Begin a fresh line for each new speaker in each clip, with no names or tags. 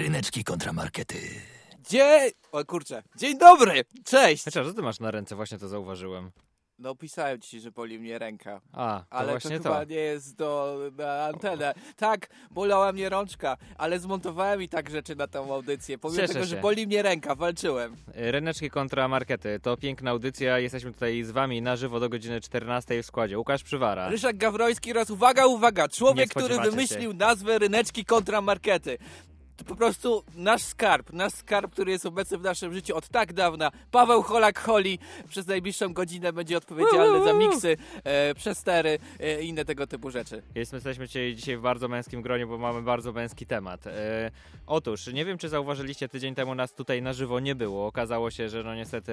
Ryneczki kontramarkety.
Dzień... O kurczę. Dzień dobry! Cześć!
Znaczy, co ty masz na ręce? Właśnie to zauważyłem.
No pisałem ci, że boli mnie ręka.
A, to
Ale to
właśnie to.
chyba nie jest do, na antenę. Tak, bolała mnie rączka, ale zmontowałem i tak rzeczy na tą audycję. Pomimo
Cieszę
tego,
się.
że boli mnie ręka, walczyłem.
Ryneczki kontra markety. To piękna audycja. Jesteśmy tutaj z wami na żywo do godziny 14 w składzie. Łukasz Przywara.
Ryszard Gawroński oraz uwaga, uwaga, człowiek, który wymyślił nazwę ryneczki kontra markety. To po prostu nasz skarb, nasz skarb, który jest obecny w naszym życiu od tak dawna. Paweł Holak-Holi przez najbliższą godzinę będzie odpowiedzialny za miksy, e, przestery e, i inne tego typu rzeczy.
Jest, jesteśmy dzisiaj w bardzo męskim gronie, bo mamy bardzo męski temat. E, otóż, nie wiem czy zauważyliście, tydzień temu nas tutaj na żywo nie było. Okazało się, że no niestety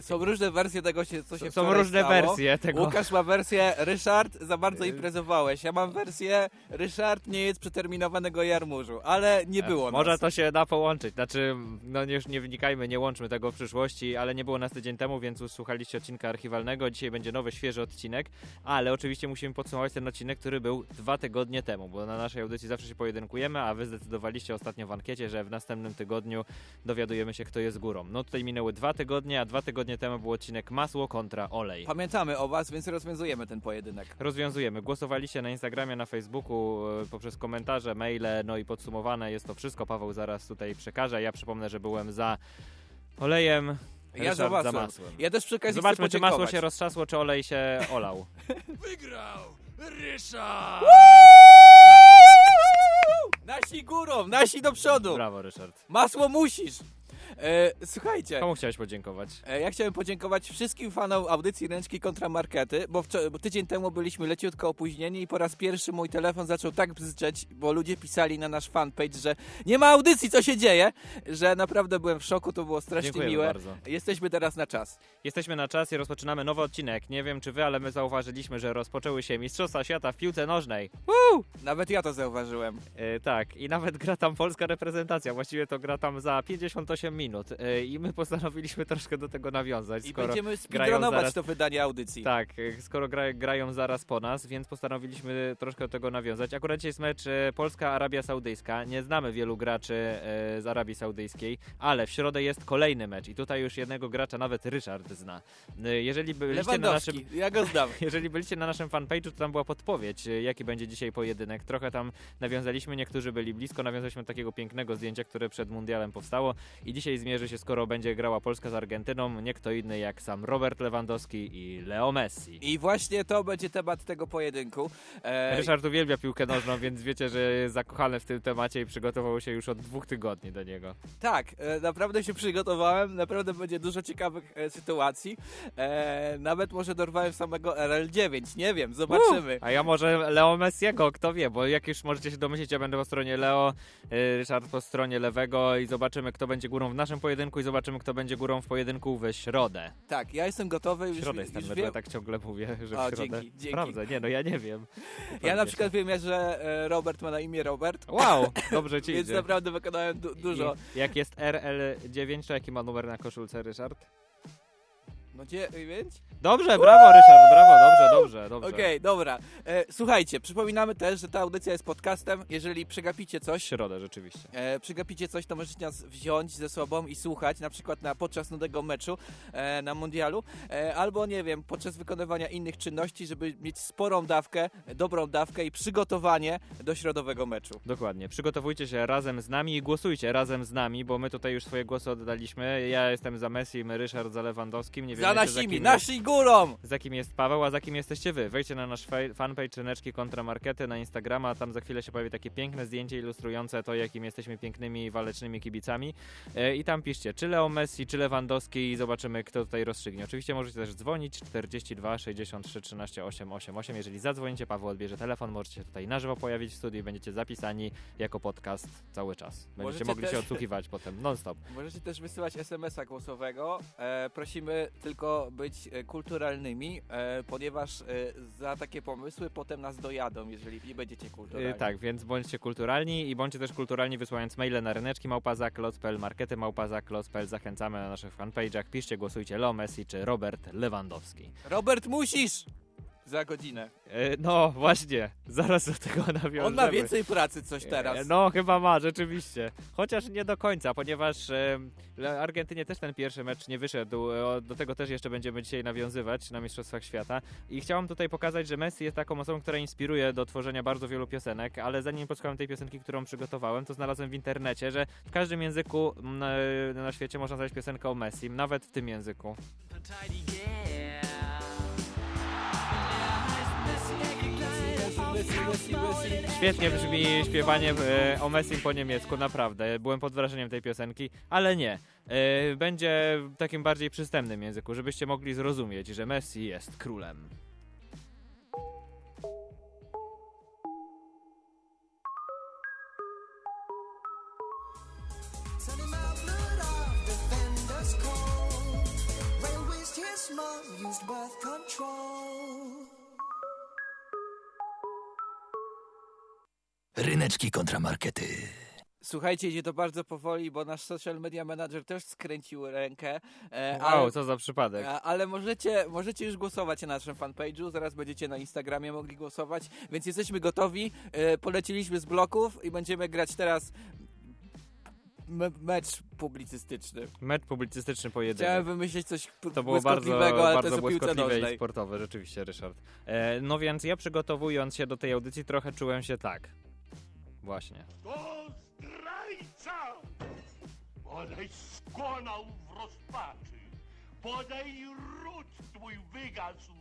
Są różne wersje tego, się, co się
są różne
stało.
wersje tego.
Łukasz ma wersję Ryszard, za bardzo imprezowałeś. Ja mam wersję Ryszard nie jest przeterminowanego jarmużu, ale nie było
Może
nas.
to się da połączyć. Znaczy, no już nie wynikajmy, nie łączmy tego w przyszłości, ale nie było nas tydzień temu, więc usłuchaliście odcinka archiwalnego. Dzisiaj będzie nowy, świeży odcinek, ale oczywiście musimy podsumować ten odcinek, który był dwa tygodnie temu, bo na naszej audycji zawsze się pojedynkujemy, a wy zdecydowaliście ostatnio w ankiecie, że w następnym tygodniu dowiadujemy się, kto jest górą. No tutaj minęły dwa tygodnie, a dwa tygodnie temu był odcinek masło kontra olej.
Pamiętamy o was, więc rozwiązujemy ten pojedynek.
Rozwiązujemy. Głosowaliście na Instagramie, na Facebooku, e, poprzez komentarze, maile, no i podsumowane jest to wszystko. Paweł zaraz tutaj przekaże. Ja przypomnę, że byłem za olejem,
Ja za
za
masłem.
masłem.
Ja też przy okazji
Zobaczmy, czy masło się roztrzasło, czy olej się olał.
Wygrał Ryszard!
Nasi górą, nasi do przodu.
Brawo, Ryszard.
Masło musisz. E, słuchajcie,
Komu chciałeś podziękować?
e, ja chciałem podziękować wszystkim fanom audycji Ręczki kontra Markety, bo, bo tydzień temu byliśmy leciutko opóźnieni i po raz pierwszy mój telefon zaczął tak bzyczeć, bo ludzie pisali na nasz fanpage, że nie ma audycji, co się dzieje, że naprawdę byłem w szoku, to było strasznie
Dziękujemy
miłe.
bardzo.
Jesteśmy teraz na czas.
Jesteśmy na czas i rozpoczynamy nowy odcinek. Nie wiem, czy wy, ale my zauważyliśmy, że rozpoczęły się Mistrzostwa Świata w piłce nożnej.
Nawet ja to zauważyłem.
E, tak, i nawet gra tam polska reprezentacja. Właściwie to gra tam za 58 minut. E, I my postanowiliśmy troszkę do tego nawiązać.
I będziemy speedrunować
zaraz-
to wydanie audycji.
Tak, e, skoro gra, grają zaraz po nas, więc postanowiliśmy troszkę do tego nawiązać. Akurat dzisiaj jest mecz e, Polska-Arabia Saudyjska. Nie znamy wielu graczy z Arabii Saudyjskiej, ale w środę jest kolejny mecz i tutaj już jednego gracza nawet Ryszard zna. Jeżeli byliście na naszym
ja go znam.
jeżeli byliście na naszym fanpage'u, to tam była podpowiedź, jaki będzie dzisiaj pojedynek. Trochę tam nawiązaliśmy, niektórzy byli blisko, nawiązaliśmy takiego pięknego zdjęcia, które przed mundialem powstało i dzisiaj zmierzy się, skoro będzie grała Polska z Argentyną, nie kto inny jak sam Robert Lewandowski i Leo Messi.
I właśnie to będzie temat tego pojedynku. E,
Ryszard uwielbia piłkę nożną, więc wiecie, że jest zakochany w tym temacie i przygotował się już od dwóch tygodni do niego.
Tak, e, naprawdę się przygotowałem, naprawdę będzie dużo ciekawych e, sytuacji. E, nawet może dorwałem samego RL9, nie wiem, zobaczymy.
A ja może Leo Messiego, kto wie, bo jak już możecie się domyślić, ja będę po stronie Leo, y, Ryszard po stronie lewego i zobaczymy, kto będzie górą w naszym pojedynku i zobaczymy, kto będzie górą w pojedynku w środę.
Tak, ja jestem gotowy.
W środę jest ten
już wiem.
tak ciągle mówię, że w
O,
środę.
dzięki, dzięki.
Sprawdzę, nie no, ja nie wiem.
Ja na przykład wiem, że e, Robert ma na imię Robert,
Wow, dobrze ci
więc
idzie.
naprawdę wykonałem du- dużo.
I jak jest RL9, to jaki ma numer na koszulce, Ryszard?
No dziewięć?
Dobrze, brawo Ryszard, brawo, dobrze, dobrze.
Okej, dobra. E, słuchajcie, przypominamy też, że ta audycja jest podcastem. Jeżeli przegapicie
W
coś,
środę rzeczywiście.
e, przegapicie coś, to możecie nas wziąć ze sobą i słuchać, na przykład na, podczas nudnego meczu e, na mundialu, e, albo nie wiem, podczas wykonywania innych czynności, żeby mieć sporą dawkę, dobrą dawkę i przygotowanie do środowego meczu.
Dokładnie. Przygotowujcie się razem z nami i głosujcie razem z nami, bo my tutaj już swoje głosy oddaliśmy. Ja jestem za Messi, my Ryszard za Lewandowskim. Nie
Za
wiemy, jeszcze,
nasimi,
kim
nasi górą!
Jest, za kim jest Paweł, a za kim jesteście wy. Wejdźcie na nasz fanpage Ryneczki kontra Markety na Instagrama, tam za chwilę się pojawi takie piękne zdjęcie ilustrujące to, jakim jesteśmy pięknymi, walecznymi kibicami. E, I tam piszcie, czy Leo Messi, czy Lewandowski i zobaczymy, kto tutaj rozstrzygnie. Oczywiście możecie też dzwonić 42 63 13 888. Jeżeli zadzwonicie, Paweł odbierze telefon, możecie się tutaj na żywo pojawić w studiu i będziecie zapisani jako podcast cały czas. Będziecie
Możecie
mogli
też-
się odsłuchiwać potem non-stop.
Możecie też wysyłać SMS-a głosowego. E, prosimy tylko być e, kulturalnymi, e, ponieważ za takie pomysły potem nas dojadą, jeżeli nie będziecie kulturalni.
Y, tak, więc bądźcie kulturalni i bądźcie też kulturalni wysyłając maile na ryneczki małpazak.lot.pl, markety małpazak.lot.pl. Zachęcamy na naszych fanpage'ach. Piszcie, głosujcie Leo Messi czy Robert Lewandowski.
Robert, musisz! Za godzinę.
E, No właśnie, zaraz do tego nawiążemy.
On ma więcej pracy coś teraz.
E, No, chyba ma, rzeczywiście. Chociaż nie do końca, ponieważ e, Argentynie też ten pierwszy mecz nie wyszedł. E, Do tego też jeszcze będziemy dzisiaj nawiązywać na Mistrzostwach Świata. I chciałam tutaj pokazać, że Messi jest taką osobą, która inspiruje do tworzenia bardzo wielu piosenek, ale zanim posłuchałem tej piosenki, którą przygotowałem, to znalazłem w internecie, że w każdym języku na, na świecie można znaleźć piosenkę o Messi, nawet w tym języku.
Messi, Messi.
Świetnie brzmi śpiewanie e, o Messim po niemiecku, naprawdę. Byłem pod wrażeniem tej piosenki, ale nie. E, Będzie w takim bardziej przystępnym języku, żebyście mogli zrozumieć, że Messi jest królem.
Used birth control.
Ryneczki kontramarkety.
Słuchajcie, idzie to bardzo powoli, bo nasz social media manager też skręcił rękę. E,
Wow,
ale,
co za przypadek.
a- ale możecie, możecie już głosować na naszym fanpage'u, zaraz będziecie na Instagramie mogli głosować, więc jesteśmy gotowi. E, poleciliśmy z bloków i będziemy grać teraz me mecz publicystyczny.
Mecz publicystyczny pojedynek.
Chciałem wymyślić coś
To było bardzo,
błyskotliwego, ale to
bardzo
jest o piłce
błyskotliwe i sportowe, rzeczywiście, Ryszard. E, no więc ja przygotowując się do tej audycji trochę czułem się tak. Właśnie.
To zdrajca! Bodaj skonał w rozpaczy, bodaj ród twój wygasł,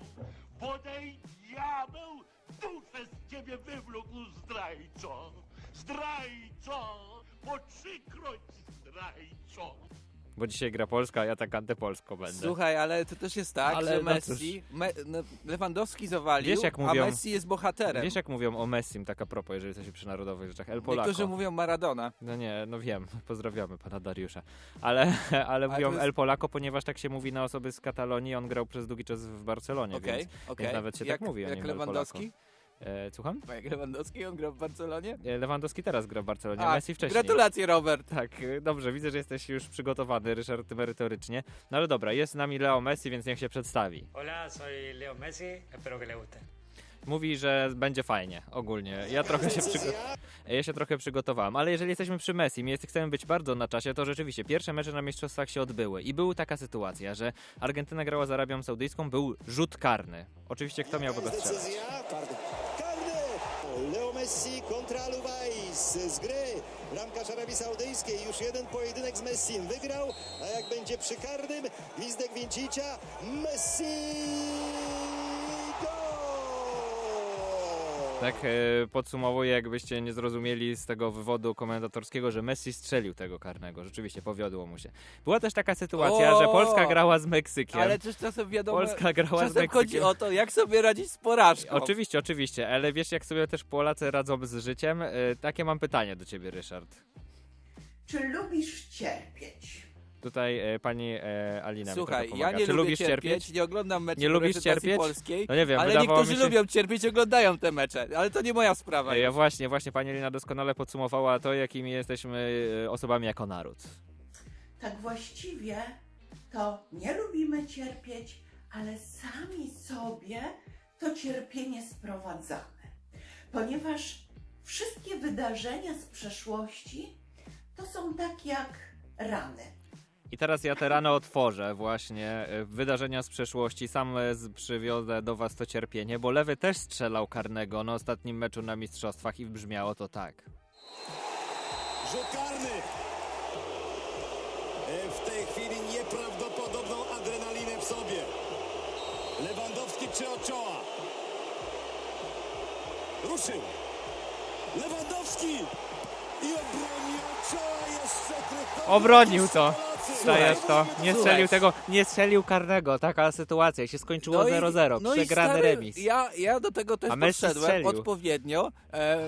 bodaj diabeł duszę z ciebie wywlókł zdrajco! Zdrajco! Po trzykroć zdrajco!
Bo dzisiaj gra Polska, a ja tak antypolsko będę.
Słuchaj, ale to też jest tak,
Ale
że
no
Messi, me, no, Lewandowski zawalił,
Wiesz, jak
a
mówią-
Messi jest bohaterem.
Wiesz jak mówią o Messim, tak a propos, jeżeli jesteśmy przy narodowych rzeczach, El Polako.
Niektórzy mówią Maradona.
No nie, no wiem, pozdrawiamy pana Dariusza. Ale, ale mówią
jest-
El Polako, ponieważ tak się mówi na osoby z Katalonii, on grał przez długi czas w Barcelonie,
Okej,
więc,
okej.
więc nawet się
jak,
tak mówi o
Jak
nim El
Lewandowski?
E, słucham?
A Jak Lewandowski, on grał w Barcelonie?
E, Lewandowski teraz gra w Barcelonie,
A,
Messi wcześniej.
Gratulacje, Robert.
Tak, e, dobrze, widzę, że jesteś już przygotowany, Ryszard, merytorycznie. No ale dobra, jest z nami Leo Messi, więc niech się przedstawi.
Hola, soy Leo Messi, espero que le guste.
Mówi, że będzie fajnie, ogólnie. Ja trochę się, przygo- ja się trochę przygotowałem, ale jeżeli jesteśmy przy Messi i chcemy być bardzo na czasie, to rzeczywiście pierwsze mecze na mistrzostwach się odbyły i była taka sytuacja, że Argentyna grała z Arabią Saudyjską, był rzut karny. Oczywiście kto miałby go strzelać?
Decyzja. Karny. Karny. Leo Messi kontra Aluwais z gry. Bramkarz Arabii Saudyjskiej. Już jeden pojedynek z Messim wygrał. A jak będzie przy karnym, gwizdek Wiencicia. Messi!
Tak e, podsumowuję, jakbyście nie zrozumieli z tego wywodu komentatorskiego, że Messi strzelił tego karnego. Rzeczywiście powiodło mu się. Była też taka sytuacja,
O!
że Polska grała z Meksykiem.
Ale też czasem wiadomo,
Polska grała z
czasem
Meksykiem.
chodzi o to, jak sobie radzić z porażką.
Oczywiście, oczywiście, ale wiesz jak sobie też Polacy radzą z życiem? E, takie mam pytanie do ciebie, Ryszard.
Czy lubisz cierpieć?
Tutaj e, pani e, Alina mi
Słuchaj,
trochę
ja nie
Czy
lubię
lubisz
cierpieć,
cierpieć?
nie oglądam meczów
Nie lubisz cierpieć?
polskiej,
No nie wiem,
ale
wydawało
niektórzy
mi się...
lubią cierpieć oglądają te mecze, ale to nie moja sprawa.
E, Ja właśnie, właśnie pani Alina doskonale podsumowała to, jakimi jesteśmy e, osobami jako naród.
Tak właściwie to nie lubimy cierpieć, ale sami sobie to cierpienie sprowadzamy. Ponieważ wszystkie wydarzenia z przeszłości to są tak jak rany.
I teraz ja te rano otworzę właśnie e, wydarzenia z przeszłości. Sam e, przywiozę do was to cierpienie, bo Lewy też strzelał karnego na ostatnim meczu na Mistrzostwach i brzmiało to tak.
Rzut karny. E, W tej chwili nieprawdopodobną adrenalinę w sobie. Lewandowski czy Ochoa? Ruszył. Lewandowski! I obroni Ochoa jeszcze tylko.
Obronił to. Dajesz to. Nie
Słuchaj.
strzelił tego, nie strzelił karnego. Taka sytuacja. Się skończyło
i-
0-0.
no i
Przegrany
stary,
remis.
Ja, ja do tego też
A Messi
podszedłem
strzelił.
odpowiednio. E,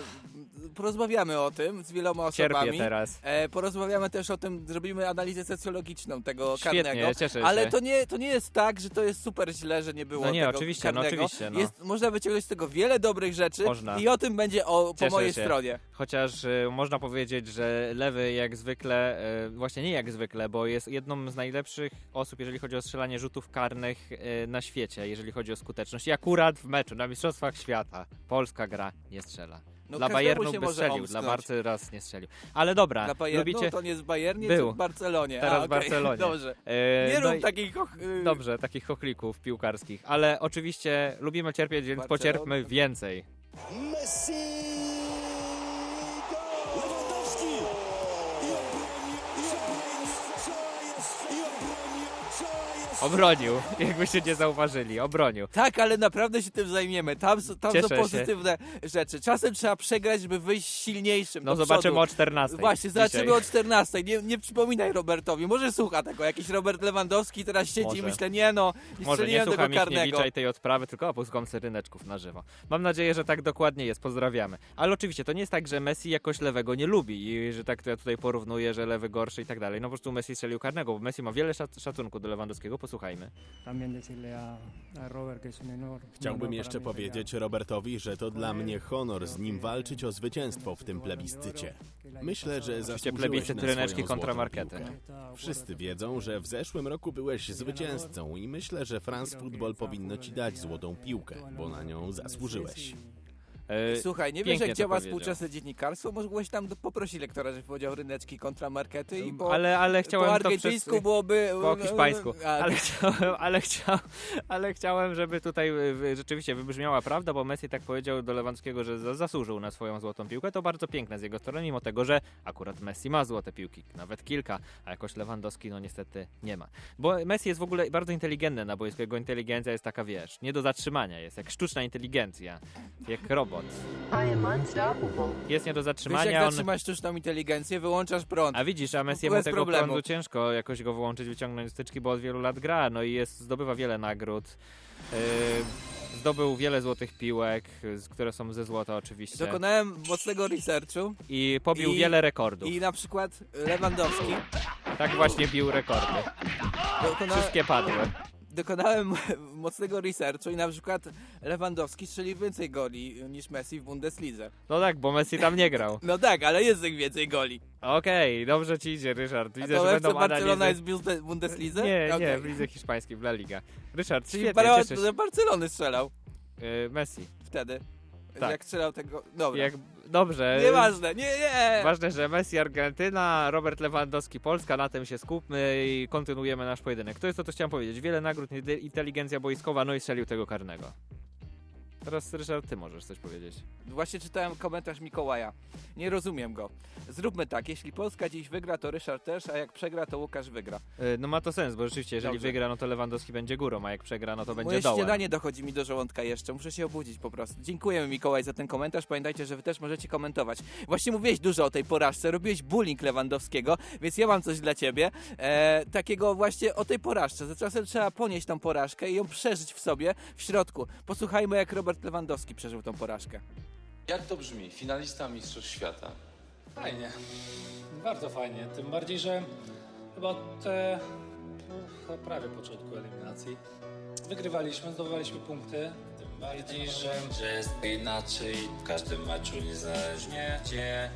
porozmawiamy o tym z wieloma
Cierpię
osobami.
teraz.
E, porozmawiamy też o tym, zrobimy analizę socjologiczną tego
Świetnie,
karnego.
cieszę się.
Ale to nie, to nie jest tak, że to jest super źle, że nie było
No nie,
tego
oczywiście, no
karnego.
oczywiście, no.
Jest, można wyciągnąć z tego wiele dobrych rzeczy
Można.
i o tym będzie o, po
Cieszę
mojej
się.
stronie.
Chociaż y, można powiedzieć, że lewy jak zwykle, y, właśnie nie jak zwykle, bo jest jedną z najlepszych osób, jeżeli chodzi o strzelanie rzutów karnych y, na świecie, jeżeli chodzi o skuteczność. I akurat w meczu na Mistrzostwach Świata Polska gra nie strzela.
No,
dla Bayernu by strzelił, dla Barcy raz nie strzelił. Ale dobra,
Dla Bayernu
lubicie...
to nie jest w Bayernie,
Był.
w Barcelonie.
Teraz
A,
w
okej,
Barcelonie.
Dobrze.
e,
Nie
no
rób takich... och- y,
Dobrze, takich chochlików piłkarskich, ale oczywiście lubimy cierpieć, więc
Barcelona.
pocierpmy więcej.
Messi!
Obronił,
jakbyście nie zauważyli, obronił.
Tak, ale naprawdę się tym zajmiemy. Tam, tam
Cieszę
są
się.
pozytywne rzeczy. Czasem trzeba przegrać, żeby wyjść silniejszym
No zobaczymy
przodu.
o 14.
Właśnie, zobaczymy
dzisiaj.
o 14. Nie, nie przypominaj Robertowi. Może słucha tego. Jakiś Robert Lewandowski teraz siedzi i
Może.
myślę, nie no, nie
Może nie
tego karnego.
Michniewicza i tej odprawy, tylko opuskom ryneczków na żywo. Mam nadzieję, że tak dokładnie jest. Pozdrawiamy. Ale oczywiście to nie jest tak, że Messi jakoś lewego nie lubi i że tak to ja tutaj porównuję, że lewy gorszy i tak dalej. No po prostu Messi strzelił karnego, bo Messi ma wiele szac- szacunku do Lewandowskiego. Posłuchajmy.
Chciałbym jeszcze powiedzieć Robertowi, że to dla mnie honor z nim walczyć o zwycięstwo w tym plebiscycie. Myślę, że zasłużyłeś
plebiscyt
na
ryneczki
swoją
kontra
piłkę. Wszyscy wiedzą, że w zeszłym roku byłeś zwycięzcą i myślę, że France Football powinno ci dać złotą piłkę, bo na nią zasłużyłeś.
E,
Słuchaj, nie wiesz jak działa
powiedział.
współczesne dziennikarstwo? Mogłeś tam do- poprosić lektora, żeby powiedział ryneczki kontra markety i po,
ale, ale chciałem
po argentyńsku
przed-
byłoby...
Po hiszpańsku. Ale chciałem, ale, chciałem, ale chciałem, żeby tutaj y, rzeczywiście wybrzmiała prawda, bo Messi tak powiedział do Lewandowskiego, że za- zasłużył na swoją złotą piłkę. To bardzo piękne z jego strony, mimo tego, że akurat Messi ma złote piłki, nawet kilka, a jakoś Lewandowski no niestety nie ma. Bo Messi jest w ogóle bardzo inteligentny na boisku. Jego inteligencja jest taka, wiesz, nie do zatrzymania jest, jak sztuczna inteligencja, jak robot. Jest nie do
Wiesz
zatrzymania,
jak
on...
zatrzymasz sztuczną inteligencję? Wyłączasz prąd.
A widzisz, a Messiemu
Bez
tego
problemu.
prądu ciężko jakoś go wyłączyć, wyciągnąć z styczki, bo od wielu lat gra, no i jest, zdobywa wiele nagród. Yy, zdobył wiele złotych piłek, które są ze złota oczywiście.
Dokonałem mocnego researchu
I pobił
I-
wiele rekordów.
i na przykład Lewandowski
Tak właśnie bił rekordy.
dokona,
Wszystkie padły.
Dokonałem mocnego researchu i na przykład Lewandowski strzelił więcej goli niż Messi w Bundeslidze.
No tak, bo Messi tam nie grał.
No tak, ale jest ich więcej goli.
Okej, dobrze ci idzie, Ryszard.
A
Widzę,
to
że
FC
będą
Barcelona
analizy.
jest w Bunde- Bundeslidze?
Nie, nie,
Okej.
w lidze hiszpańskiej, w La Liga. Ryszard,
Czyli
świetnie, cieszę się.
do Barcelony strzelał
Yy, Messi.
wtedy.
Tak.
Jak strzelał tego... Dobra.
Jak, dobrze.
Nieważne, nie, nie!
Ważne, że Messi Argentyna, Robert Lewandowski Polska, na tym się skupmy i kontynuujemy nasz pojedynek. To jest to, co chciałem powiedzieć. Wiele nagród, inte- inteligencja boiskowa, no i strzelił tego karnego. Teraz Ryszard, ty możesz coś powiedzieć.
Właśnie czytałem komentarz Mikołaja. Nie rozumiem go. Zróbmy tak, jeśli Polska dziś wygra, to Ryszard też, a jak przegra, to Łukasz wygra.
Yy, No ma to sens, bo rzeczywiście, jeżeli
Dobrze.
wygra, no to Lewandowski będzie górą, a jak przegra, no to będzie
Moje
dołem.
śniadanie dochodzi mi do żołądka jeszcze, muszę się obudzić po prostu. Dziękujemy Mikołaj za ten komentarz, pamiętajcie, że wy też możecie komentować. Właśnie mówiłeś dużo o tej porażce, robiłeś bullying Lewandowskiego, więc ja mam coś dla ciebie, e, takiego właśnie o tej porażce, że czasem trzeba ponieść tą porażkę i ją przeżyć w sobie, w środku. Posłuchajmy jak Robert Lewandowski przeżył tą porażkę.
Jak to brzmi? Finalista Mistrzostw Świata.
Fajnie. Bardzo fajnie. Tym bardziej, że chyba od e, no, prawie początku eliminacji wygrywaliśmy, zdobywaliśmy punkty. Tym bardziej, że, że jest inaczej w każdym meczu niezależnie gdzie.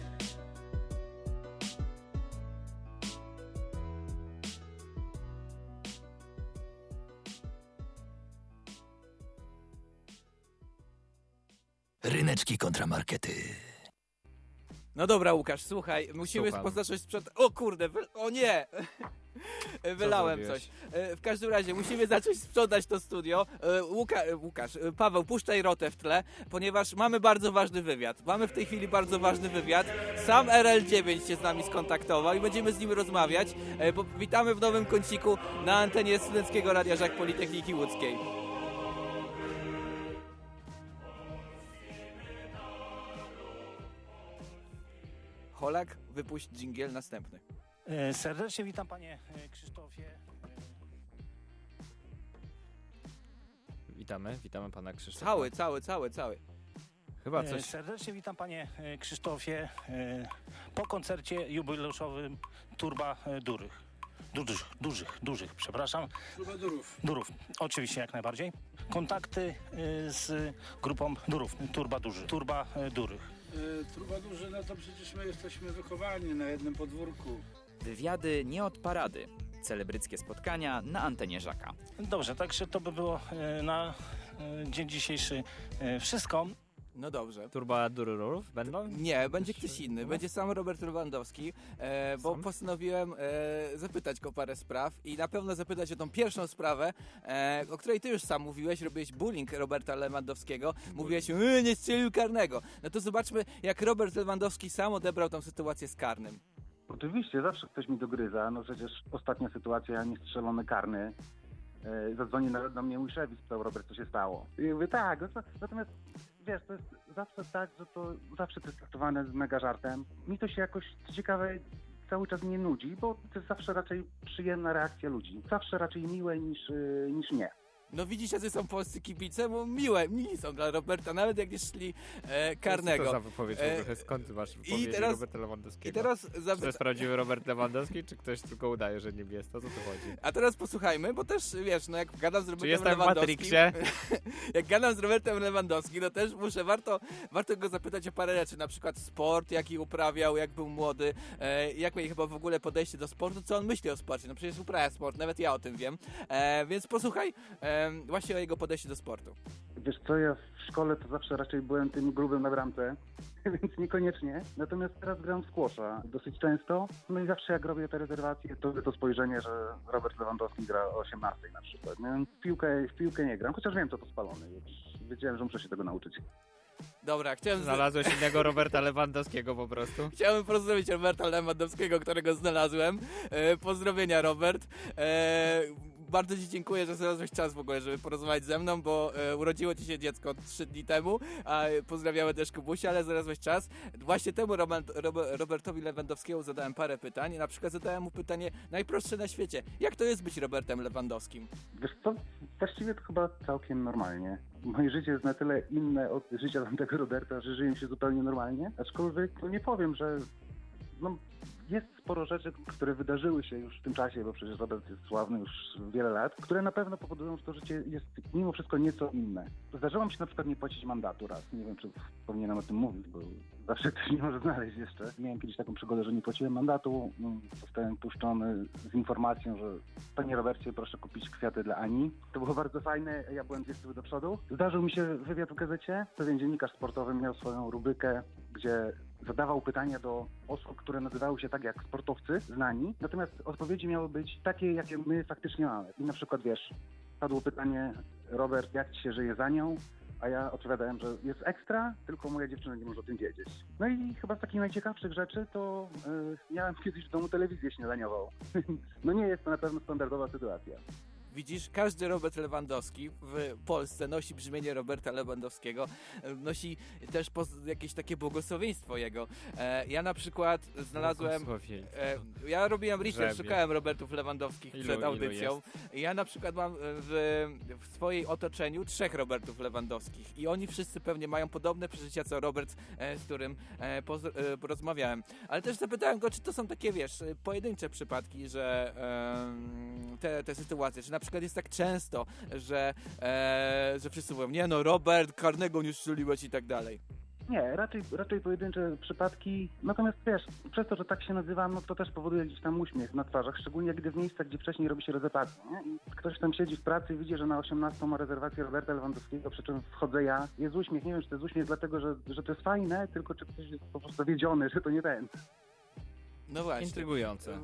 Markety.
No dobra Łukasz, słuchaj, musimy
Słucham.
poznaczyć sprzęt... O kurde, wy... o nie! Wylałem
zrobiłeś?
coś. E, W każdym razie musimy zacząć sprzątać to studio. E, Łuka, Łukasz, e, Paweł, puszczaj rotę w tle, ponieważ mamy bardzo ważny wywiad. Mamy w tej chwili bardzo ważny wywiad. Sam RL9 się z nami skontaktował i będziemy z nim rozmawiać. Bo witamy w nowym kąciku na antenie Studenckiego Radia Żak Politechniki Łódzkiej. Holak, wypuść dżingiel następny.
E, Serdecznie witam panie e, Krzysztofie.
Witamy, witamy pana Krzysztofa.
Cały, cały, cały, cały.
Chyba
E,
coś...
Serdecznie witam panie Krzysztofie po koncercie jubileuszowym Turba Durych. Dużych, dużych, dużych, przepraszam.
Trubadurów.
Durów, oczywiście jak najbardziej. Kontakty z grupą Durów, Turba Duży, Turba Durych.
E, Trubadurzy, no to przecież my jesteśmy wychowani na jednym podwórku.
Wywiady nie od parady. Celebryckie spotkania na antenie Żaka.
Dobrze, także to by było e, na e, dzień dzisiejszy wszystko.
No dobrze.
Turba Dururów będą?
Nie, będzie ktoś inny. Będzie sam Robert Lewandowski, e, bo postanowiłem e, zapytać go o parę spraw i na pewno zapytać o tą pierwszą sprawę, e, o której ty już sam mówiłeś, robiłeś bullying Roberta Lewandowskiego. Mówiłeś, e, nie strzelił karnego. No to zobaczmy, jak Robert Lewandowski sam odebrał tą sytuację z karnym.
Oczywiście, zawsze ktoś mi dogryza. No przecież ostatnia sytuacja, niestrzelony karny. E, zadzwoni na, na mnie mój szef i spytał, Robert, co się stało. I mówię, tak, no to, natomiast wiesz, to jest zawsze tak, że to zawsze to jest traktowane z mega żartem. Mi to się jakoś, co ciekawe, cały czas nie nudzi, bo to jest zawsze raczej przyjemna reakcja ludzi. Zawsze raczej miłe niż, y, niż nie.
No widzisz, jacy są polscy kibice, bo miłe, mili są dla Roberta, nawet jak nie szli e, karnego.
Co to za wypowiedź w
E?
Skąd masz
teraz-
Roberta Lewandowskiego?
i teraz
Czy to
zapyta-
jest prawdziwy Robert Lewandowski, czy ktoś tylko udaje, że nim jest? O co tu chodzi?
A teraz posłuchajmy, bo też wiesz, no jak gadam z Robertem
jestem w
Lewandowskim.
Matrixie?
jak gadam z Robertem Lewandowskim, no też muszę, warto, warto go zapytać o parę rzeczy, na przykład sport, jaki uprawiał, jak był młody, e, jak miał chyba w ogóle podejście do sportu, co on myśli o sporcie. No przecież uprawia sport, nawet ja o tym wiem. E, więc posłuchaj e, właśnie o jego podejściu do sportu.
Wiesz co, ja w szkole to zawsze raczej byłem tym grubym na bramce, więc niekoniecznie. Natomiast teraz gram w squasha dosyć często. No i zawsze jak robię te rezerwacje, to to spojrzenie, że Robert Lewandowski gra o 18 na przykład. Nie? W, piłkę, w piłkę nie gram, chociaż wiem, co to spalony. Wiedziałem, że muszę się tego nauczyć.
Dobra, chciałem...
Znalazłeś innego Roberta Lewandowskiego po prostu?
Chciałem pozdrowić Roberta Lewandowskiego, którego znalazłem. E, pozdrowienia, Robert. E, bardzo Ci dziękuję, że znalazłeś czas w ogóle, żeby porozmawiać ze mną, bo e, urodziło Ci się dziecko trzy dni temu, a pozdrawiamy też Kubusia, ale znalazłeś czas. Właśnie temu Robert, Robe- Robertowi Lewandowskiemu zadałem parę pytań. Na przykład zadałem mu pytanie najprostsze na świecie. Jak to jest być Robertem Lewandowskim?
Wiesz co, właściwie to chyba całkiem normalnie. Moje życie jest na tyle inne od życia tamtego Roberta, że żyję się zupełnie normalnie. Aczkolwiek no nie powiem, że no, jest sporo rzeczy, które wydarzyły się już w tym czasie, bo przecież Robert jest sławny już wiele lat, które na pewno powodują, że to życie jest mimo wszystko nieco inne. Zdarzyło mi się na przykład nie płacić mandatu raz. Nie wiem, czy powinienem o tym mówić, bo zawsze ktoś nie może znaleźć jeszcze. Miałem kiedyś taką przygodę, że nie płaciłem mandatu. Mm, Zostałem puszczony z informacją, że panie Robercie, proszę kupić kwiaty dla Ani. To było bardzo fajne, ja byłem dwie do przodu. Zdarzył mi się wywiad w gazecie. Pewien dziennikarz sportowy miał swoją rubrykę, gdzie zadawał pytania do osób, które nazywały się tak jak sportowcy, znani. Natomiast odpowiedzi miały być takie, jakie my faktycznie mamy. I na przykład, wiesz, padło pytanie, Robert, jak ci się żyje za nią? A ja odpowiadałem, że jest ekstra, tylko moja dziewczyna nie może o tym wiedzieć. No i chyba z takich najciekawszych rzeczy to yy, miałem kiedyś w domu telewizję śniadaniową. no nie jest to na pewno standardowa sytuacja.
Widzisz, każdy Robert Lewandowski w Polsce nosi brzmienie Roberta Lewandowskiego, e, nosi też jakieś takie błogosławieństwo jego. E, ja na przykład znalazłem... E, ja robiłem research, szukałem Robertów Lewandowskich
Ilu-
przed audycją. Ja na przykład mam e, w, w swojej otoczeniu trzech Robertów Lewandowskich i oni wszyscy pewnie mają podobne przeżycia co Robert, e, z którym e, porozmawiałem. Ale też zapytałem go, czy to są takie, wiesz, pojedyncze przypadki, że te, te sytuacje, czy na przykład jest tak często, że, e, że wszyscy mówią, nie no, Robert, karnego nie strzeliłeś i tak dalej.
Nie, raczej, raczej pojedyncze przypadki. Natomiast wiesz, przez to, że tak się nazywam, no to też powoduje gdzieś tam uśmiech na twarzach, szczególnie gdy w miejscach, gdzie wcześniej robi się rezerwację. Nie? I ktoś tam siedzi w pracy i widzi, że na 18 ma rezerwację Roberta Lewandowskiego, przy czym wchodzę ja. Jest uśmiech, nie wiem, czy to jest uśmiech dlatego, że, że to jest fajne, tylko czy ktoś jest po prostu dowiedziony, że to nie ten.
No właśnie.
Intrygujące.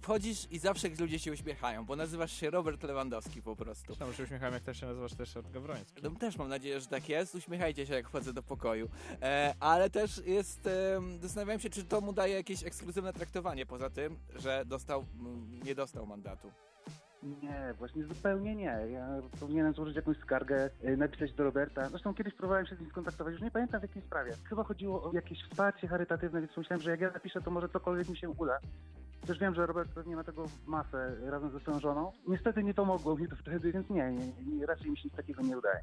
Wchodzisz i zawsze ludzie się uśmiechają, bo nazywasz się Robert Lewandowski po prostu.
Zresztą się uśmiecham, jak też się nazywasz też Ryszard Gawroński.
No, też mam nadzieję, że tak jest. Uśmiechajcie się, jak wchodzę do pokoju. E, ale też jest. E, zastanawiam się, czy to mu daje jakieś ekskluzywne traktowanie, poza tym, że dostał, nie dostał mandatu.
Nie, właśnie zupełnie nie. Ja powinienem złożyć jakąś skargę, y, napisać do Roberta. Zresztą kiedyś próbowałem się z nim skontaktować, już nie pamiętam w jakiej sprawie. Chyba chodziło o jakieś wsparcie charytatywne, więc myślałem, że jak ja napiszę, to może cokolwiek mi się uda. Też wiem, że Robert pewnie ma tego masę razem ze swoją żoną. Niestety nie pomogło mi to wtedy, więc nie, nie, nie raczej mi się nic takiego nie udaje.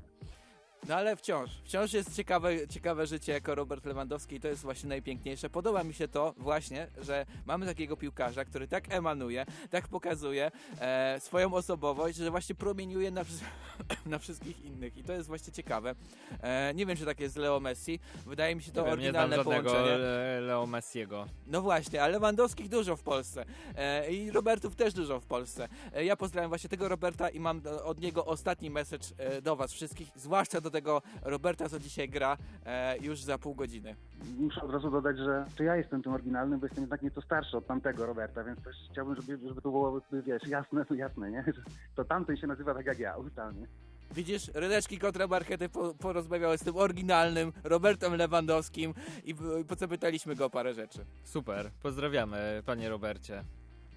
No ale wciąż, wciąż jest ciekawe, ciekawe życie jako Robert Lewandowski i to jest właśnie najpiękniejsze. Podoba mi się to właśnie, że mamy takiego piłkarza, który tak emanuje, tak pokazuje e, swoją osobowość, że właśnie promieniuje na, na wszystkich innych i to jest właśnie ciekawe. E, nie wiem, czy tak jest z Leo Messi. Wydaje mi się to
Nie wiem, nie
oryginalne
żadnego
połączenie.
Le- Leo Messiego.
No właśnie, ale Lewandowskich dużo w Polsce e, i Robertów też dużo w Polsce. E, ja pozdrawiam właśnie tego Roberta i mam od niego ostatni message e, do was wszystkich, zwłaszcza do tego Roberta, co dzisiaj gra e, już za pół godziny.
Muszę od razu dodać, że to ja jestem tym oryginalnym, bo jestem jednak nieco starszy od tamtego Roberta, więc też chciałbym, żeby, żeby to było, wiesz, jasne, jasne, nie? Że To tamten się nazywa tak jak ja, ustalnie.
Widzisz, ryneczki kontra markety po, porozmawiały z tym oryginalnym Robertem Lewandowskim i, i zapytaliśmy go o parę rzeczy.
Super, pozdrawiamy panie Robercie.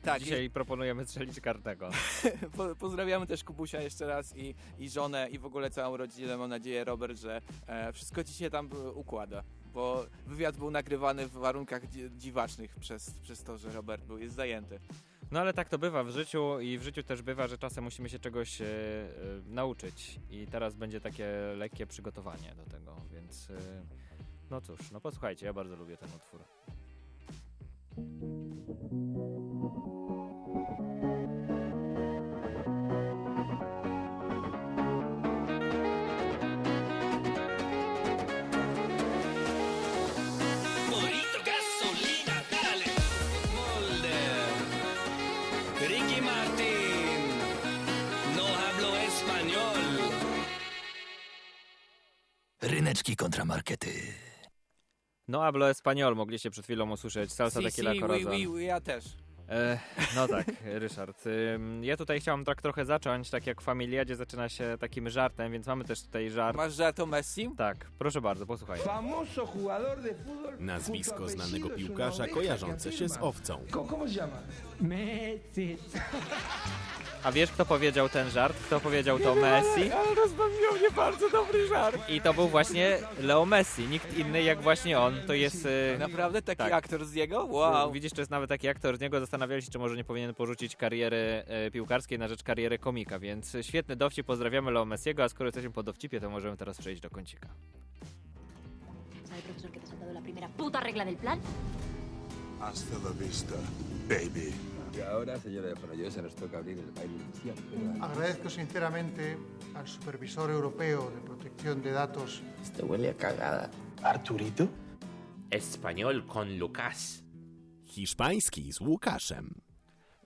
Tak,
Dzisiaj proponujemy strzelić kartego.
Po, pozdrawiamy też Kubusia jeszcze raz i, i żonę i w ogóle całą rodzinę. Mam nadzieję, Robert, że e, wszystko ci się tam e, układa. Bo wywiad był nagrywany w warunkach dzi- dziwacznych przez, przez to, że Robert był jest zajęty.
No ale tak to bywa w życiu i w życiu też bywa, że czasem musimy się czegoś e, e, nauczyć i teraz będzie takie lekkie przygotowanie do tego, więc e, no cóż, no posłuchajcie, ja bardzo lubię ten utwór.
Ryneczki kontramarkety.
No hablo español, mogliście przed chwilą usłyszeć Salsa
Si,
Tequila
si,
Corazon.
oui, oui, ja też.
E, no tak, Ryszard. Ja tutaj chciałem tak trochę zacząć, tak jak w Familiadzie zaczyna się takim żartem, więc mamy też tutaj żart.
Masz żart o Messi?
Tak, proszę bardzo, posłuchaj.
Famoso jugador de fútbol.
Nazwisko znanego piłkarza kojarzące się z owcą.
¿Cómo se llama? Messi.
A wiesz, kto powiedział ten żart? Kto powiedział to Messi?
Ale rozbawiło mnie bardzo dobry żart.
I to był właśnie Leo Messi, nikt inny jak właśnie on. To jest... e,
Naprawdę taki
tak.
aktor z niego? Wow.
Widzisz, to jest nawet taki aktor z niego. Zastanawiali się, czy może nie powinien porzucić kariery e, piłkarskiej na rzecz kariery komika, więc świetny dowcip. Pozdrawiamy Leo Messiego, a skoro jesteśmy po dowcipie, to możemy teraz przejść do kącika.
¿Sabe, profesor, que te saltado la primera puta regla del plan?
Hasta la vista, baby.
Y ahora, señora de Fonollosa, nos toca abrir el baile inicial. ¿verdad?
Agradezco sinceramente al Supervisor Europeo de Protección de Datos.
Este huele a cagada.
¿Arturito?
Español con Lucas. Hiszpański z Łukaszem.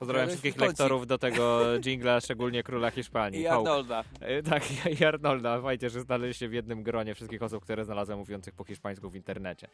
Pozdrawiam wszystkich lektorów do tego jingla, szczególnie króla Hiszpanii.
I. Arnolda.
E, Tak, i Arnolda. Fajnie, że znaleźliście w jednym gronie wszystkich osób, które znalazłem mówiących po hiszpańsku w internecie.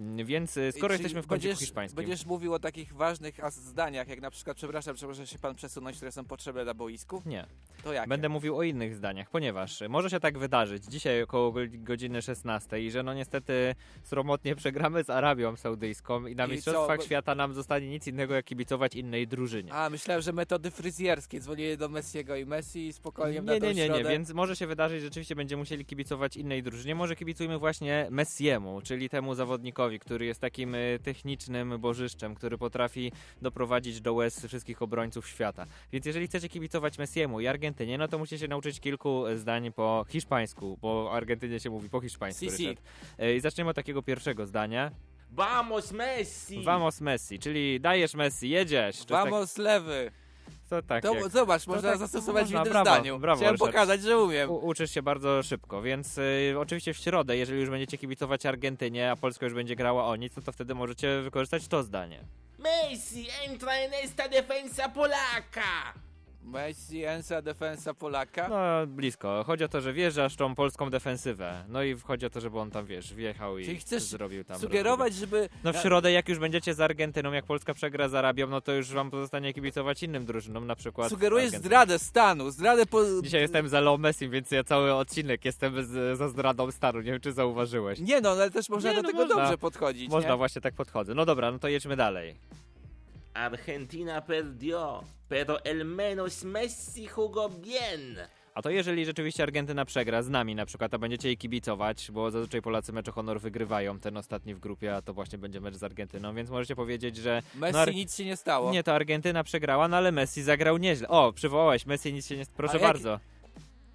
Mm, Więc e, skoro jesteśmy w kącie
będziesz,
hiszpańskim...
Będziesz mówił o takich ważnych zdaniach, jak na przykład, przepraszam, czy może się pan przesunąć, które są potrzebne na boisku?
Nie.
To jak?
Będę mówił o innych zdaniach, ponieważ może się tak wydarzyć dzisiaj około go- godziny 16 i że no niestety sromotnie przegramy z Arabią Saudyjską i na
I
Mistrzostwach
co?
Świata nam zostanie nic innego jak kibicować innej drużynie.
A, myślałem, że metody fryzjerskie. Dzwonię do Messiego i Messi spokojnie na
Nie, nie, nie, nie, więc może się wydarzyć, że rzeczywiście będziemy musieli kibicować innej drużynie. Może kibicujmy właśnie Messiemu, czyli temu zawodnikowi, który jest takim y, technicznym bożyszczem, który potrafi doprowadzić do łez wszystkich obrońców świata. Więc jeżeli chcecie kibicować Messiemu i Argentynie, no to musicie się nauczyć kilku zdań po hiszpańsku, bo Argentynie się mówi po hiszpańsku.
Si, si.
Y, I zaczniemy od takiego pierwszego zdania.
Vamos Messi!
Vamos Messi, czyli dajesz Messi, jedziesz. To tak-
Vamos lewy!
To tak.
To,
jak-
zobacz,
to
można
tak
zastosować
można,
w jednym
brawo,
zdaniu.
Brawo,
Chciałem
Ryszard.
pokazać, że umiem.
U, uczysz się bardzo szybko, więc y, oczywiście w środę, jeżeli już będziecie kibicować Argentynie, a Polska już będzie grała o nic, no to wtedy możecie wykorzystać to zdanie.
Messi entra en esta defensa polaca.
Messi, Ensa, defensa Polaka.
No, blisko. Chodzi o to, że wjeżdżasz tą polską defensywę. No i chodzi o to, żeby on tam, wiesz, wjechał i
Czyli chcesz
zrobił tam...
sugerować, żeby...
No w środę, jak już będziecie z Argentyną, jak Polska przegra z Arabią, no to już wam pozostanie kibicować innym drużynom, na przykład
Sugerujesz zdradę stanu, zdradę po...
Dzisiaj jestem za Leo Messi, więc ja cały odcinek jestem z, za zdradą stanu. Nie wiem, czy zauważyłeś.
Nie no, ale też można
Nie,
do
no
tego
można.
dobrze podchodzić,
Można,
nie?
właśnie tak podchodzę. No dobra, no to jedźmy dalej.
Argentina perdió, pero el menos Messi jugó bien.
A to jeżeli rzeczywiście Argentyna przegra z nami na przykład, a będziecie jej kibicować, bo zazwyczaj Polacy mecze honor wygrywają, ten ostatni w grupie, a to właśnie będzie mecz z Argentyną, więc możecie powiedzieć, że...
Messi
no, Ar-
nic się nie stało.
Nie, to Argentyna przegrała, no ale Messi zagrał nieźle. O, przywołałeś, Messi nic się nie... Proszę
jak-
bardzo.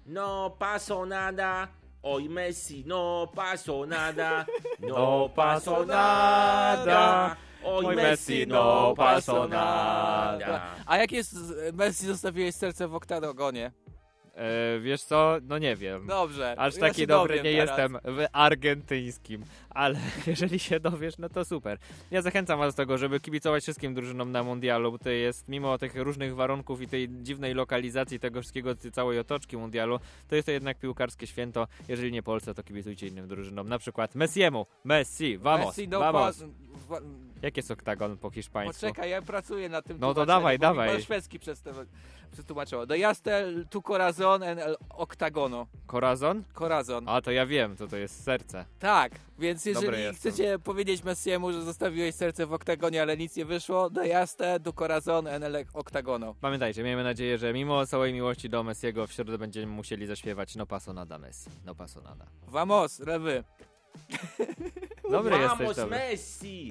No pasó nada.
Oj Messi, no paso nada, no,
No
paso
paso
nada. Oj Messi, no
no
nada.
A jak jest Messi zostawiłeś serce w oktagonie?
E, wiesz co, no nie wiem.
Dobrze,
Aż
ja
taki
się
dobry nie
teraz.
jestem w argentyńskim, ale jeżeli się dowiesz, no to super. Ja zachęcam was do tego, żeby kibicować wszystkim drużynom na mundialu, bo to jest, mimo tych różnych warunków i tej dziwnej lokalizacji tego wszystkiego, całej otoczki mundialu, to jest to jednak piłkarskie święto. Jeżeli nie Polsce, to kibicujcie innym drużynom, na przykład Messiemu. Messi, vamos,
Messi, no
vamos.
wa-
Jak jest oktagon po hiszpańsku?
Poczekaj, ja pracuję nad tym
No to dawaj, dawaj.
szwedzki przedstaw- przetłumaczyło. Do Jastel, tu corazon en el octagono.
Corazon?
Corazon.
A, to ja wiem, to to jest serce.
Tak, więc jeżeli chcecie powiedzieć Messiemu, że zostawiłeś serce w oktagonie, ale nic nie wyszło, do Jastel, tu corazon en el octagono.
Pamiętajcie, miejmy nadzieję, że mimo całej miłości do Messiego w środę będziemy musieli zaśpiewać No paso nada Messi, no paso nada.
Vamos, lewy.
Dobry
Vamos
jesteś, dobry.
Messi!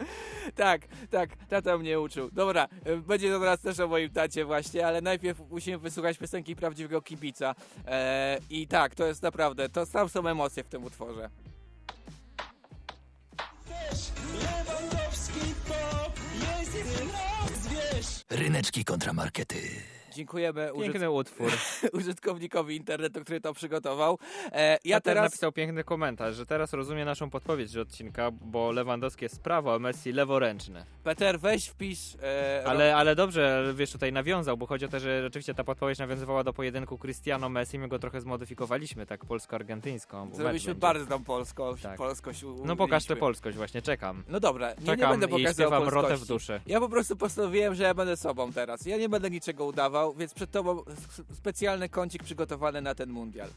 Tak, tak, tata mnie uczył. Dobra, y, będzie to teraz też o moim tacie właśnie, ale najpierw musimy wysłuchać piosenki prawdziwego kibica. E, I tak, to jest naprawdę, to tam są emocje w tym utworze.
Ryneczki kontramarkety.
Dziękujemy
Piękny utwór.
użytkownikowi internetu, który to przygotował. E, ja teraz...
napisał piękny komentarz, że teraz rozumie naszą podpowiedź z odcinka, bo Lewandowski jest prawo, a Messi leworęczny.
Peter, weź wpisz... E,
Ale, ale dobrze, wiesz, tutaj nawiązał, bo chodzi o to, że rzeczywiście ta podpowiedź nawiązywała do pojedynku Cristiano Messi, my go trochę zmodyfikowaliśmy, tak polsko-argentyńską.
Zrobiliśmy bardzo tam polsko,
Tak.
polskość. u-
No pokaż tę polskość właśnie, czekam.
No dobra, nie, nie
Czekam
będę
i
pokazywał
śpiewam rotę w
polskości.
duszy.
Ja po prostu postanowiłem, że ja będę sobą teraz. Ja nie będę niczego udawał, więc przed tobą specjalny kącik przygotowany na ten mundial.